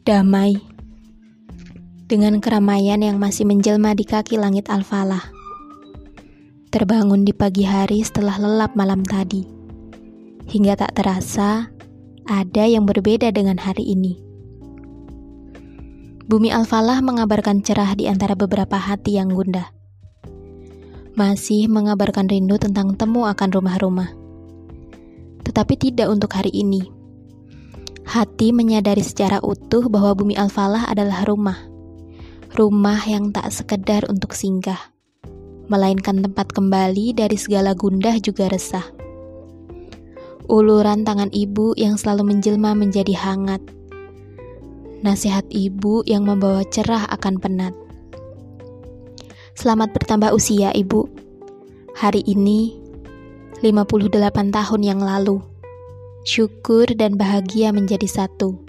damai dengan keramaian yang masih menjelma di kaki langit Al-Falah. Terbangun di pagi hari setelah lelap malam tadi, hingga tak terasa ada yang berbeda dengan hari ini. Bumi Al-Falah mengabarkan cerah di antara beberapa hati yang gundah. Masih mengabarkan rindu tentang temu akan rumah-rumah. Tetapi tidak untuk hari ini Hati menyadari secara utuh bahwa bumi Al-Falah adalah rumah. Rumah yang tak sekedar untuk singgah, melainkan tempat kembali dari segala gundah juga resah. Uluran tangan ibu yang selalu menjelma menjadi hangat. Nasihat ibu yang membawa cerah akan penat. Selamat bertambah usia, Ibu. Hari ini 58 tahun yang lalu syukur dan bahagia menjadi satu.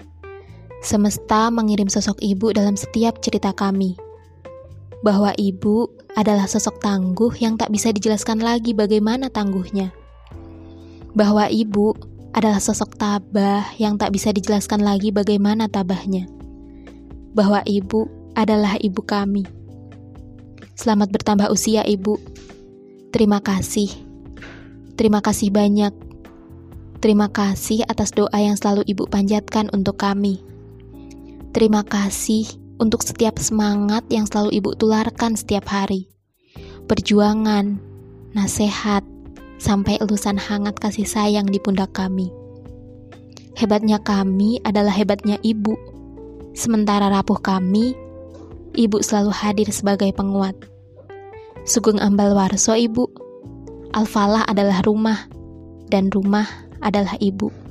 Semesta mengirim sosok ibu dalam setiap cerita kami. Bahwa ibu adalah sosok tangguh yang tak bisa dijelaskan lagi bagaimana tangguhnya. Bahwa ibu adalah sosok tabah yang tak bisa dijelaskan lagi bagaimana tabahnya. Bahwa ibu adalah ibu kami. Selamat bertambah usia, Ibu. Terima kasih. Terima kasih banyak Terima kasih atas doa yang selalu Ibu panjatkan untuk kami. Terima kasih untuk setiap semangat yang selalu Ibu tularkan setiap hari. Perjuangan, nasihat, sampai elusan hangat kasih sayang di pundak kami. Hebatnya kami adalah hebatnya Ibu. Sementara rapuh kami, Ibu selalu hadir sebagai penguat. Sugeng Ambal Warso Ibu. Al-Falah adalah rumah, dan rumah adalah ibu.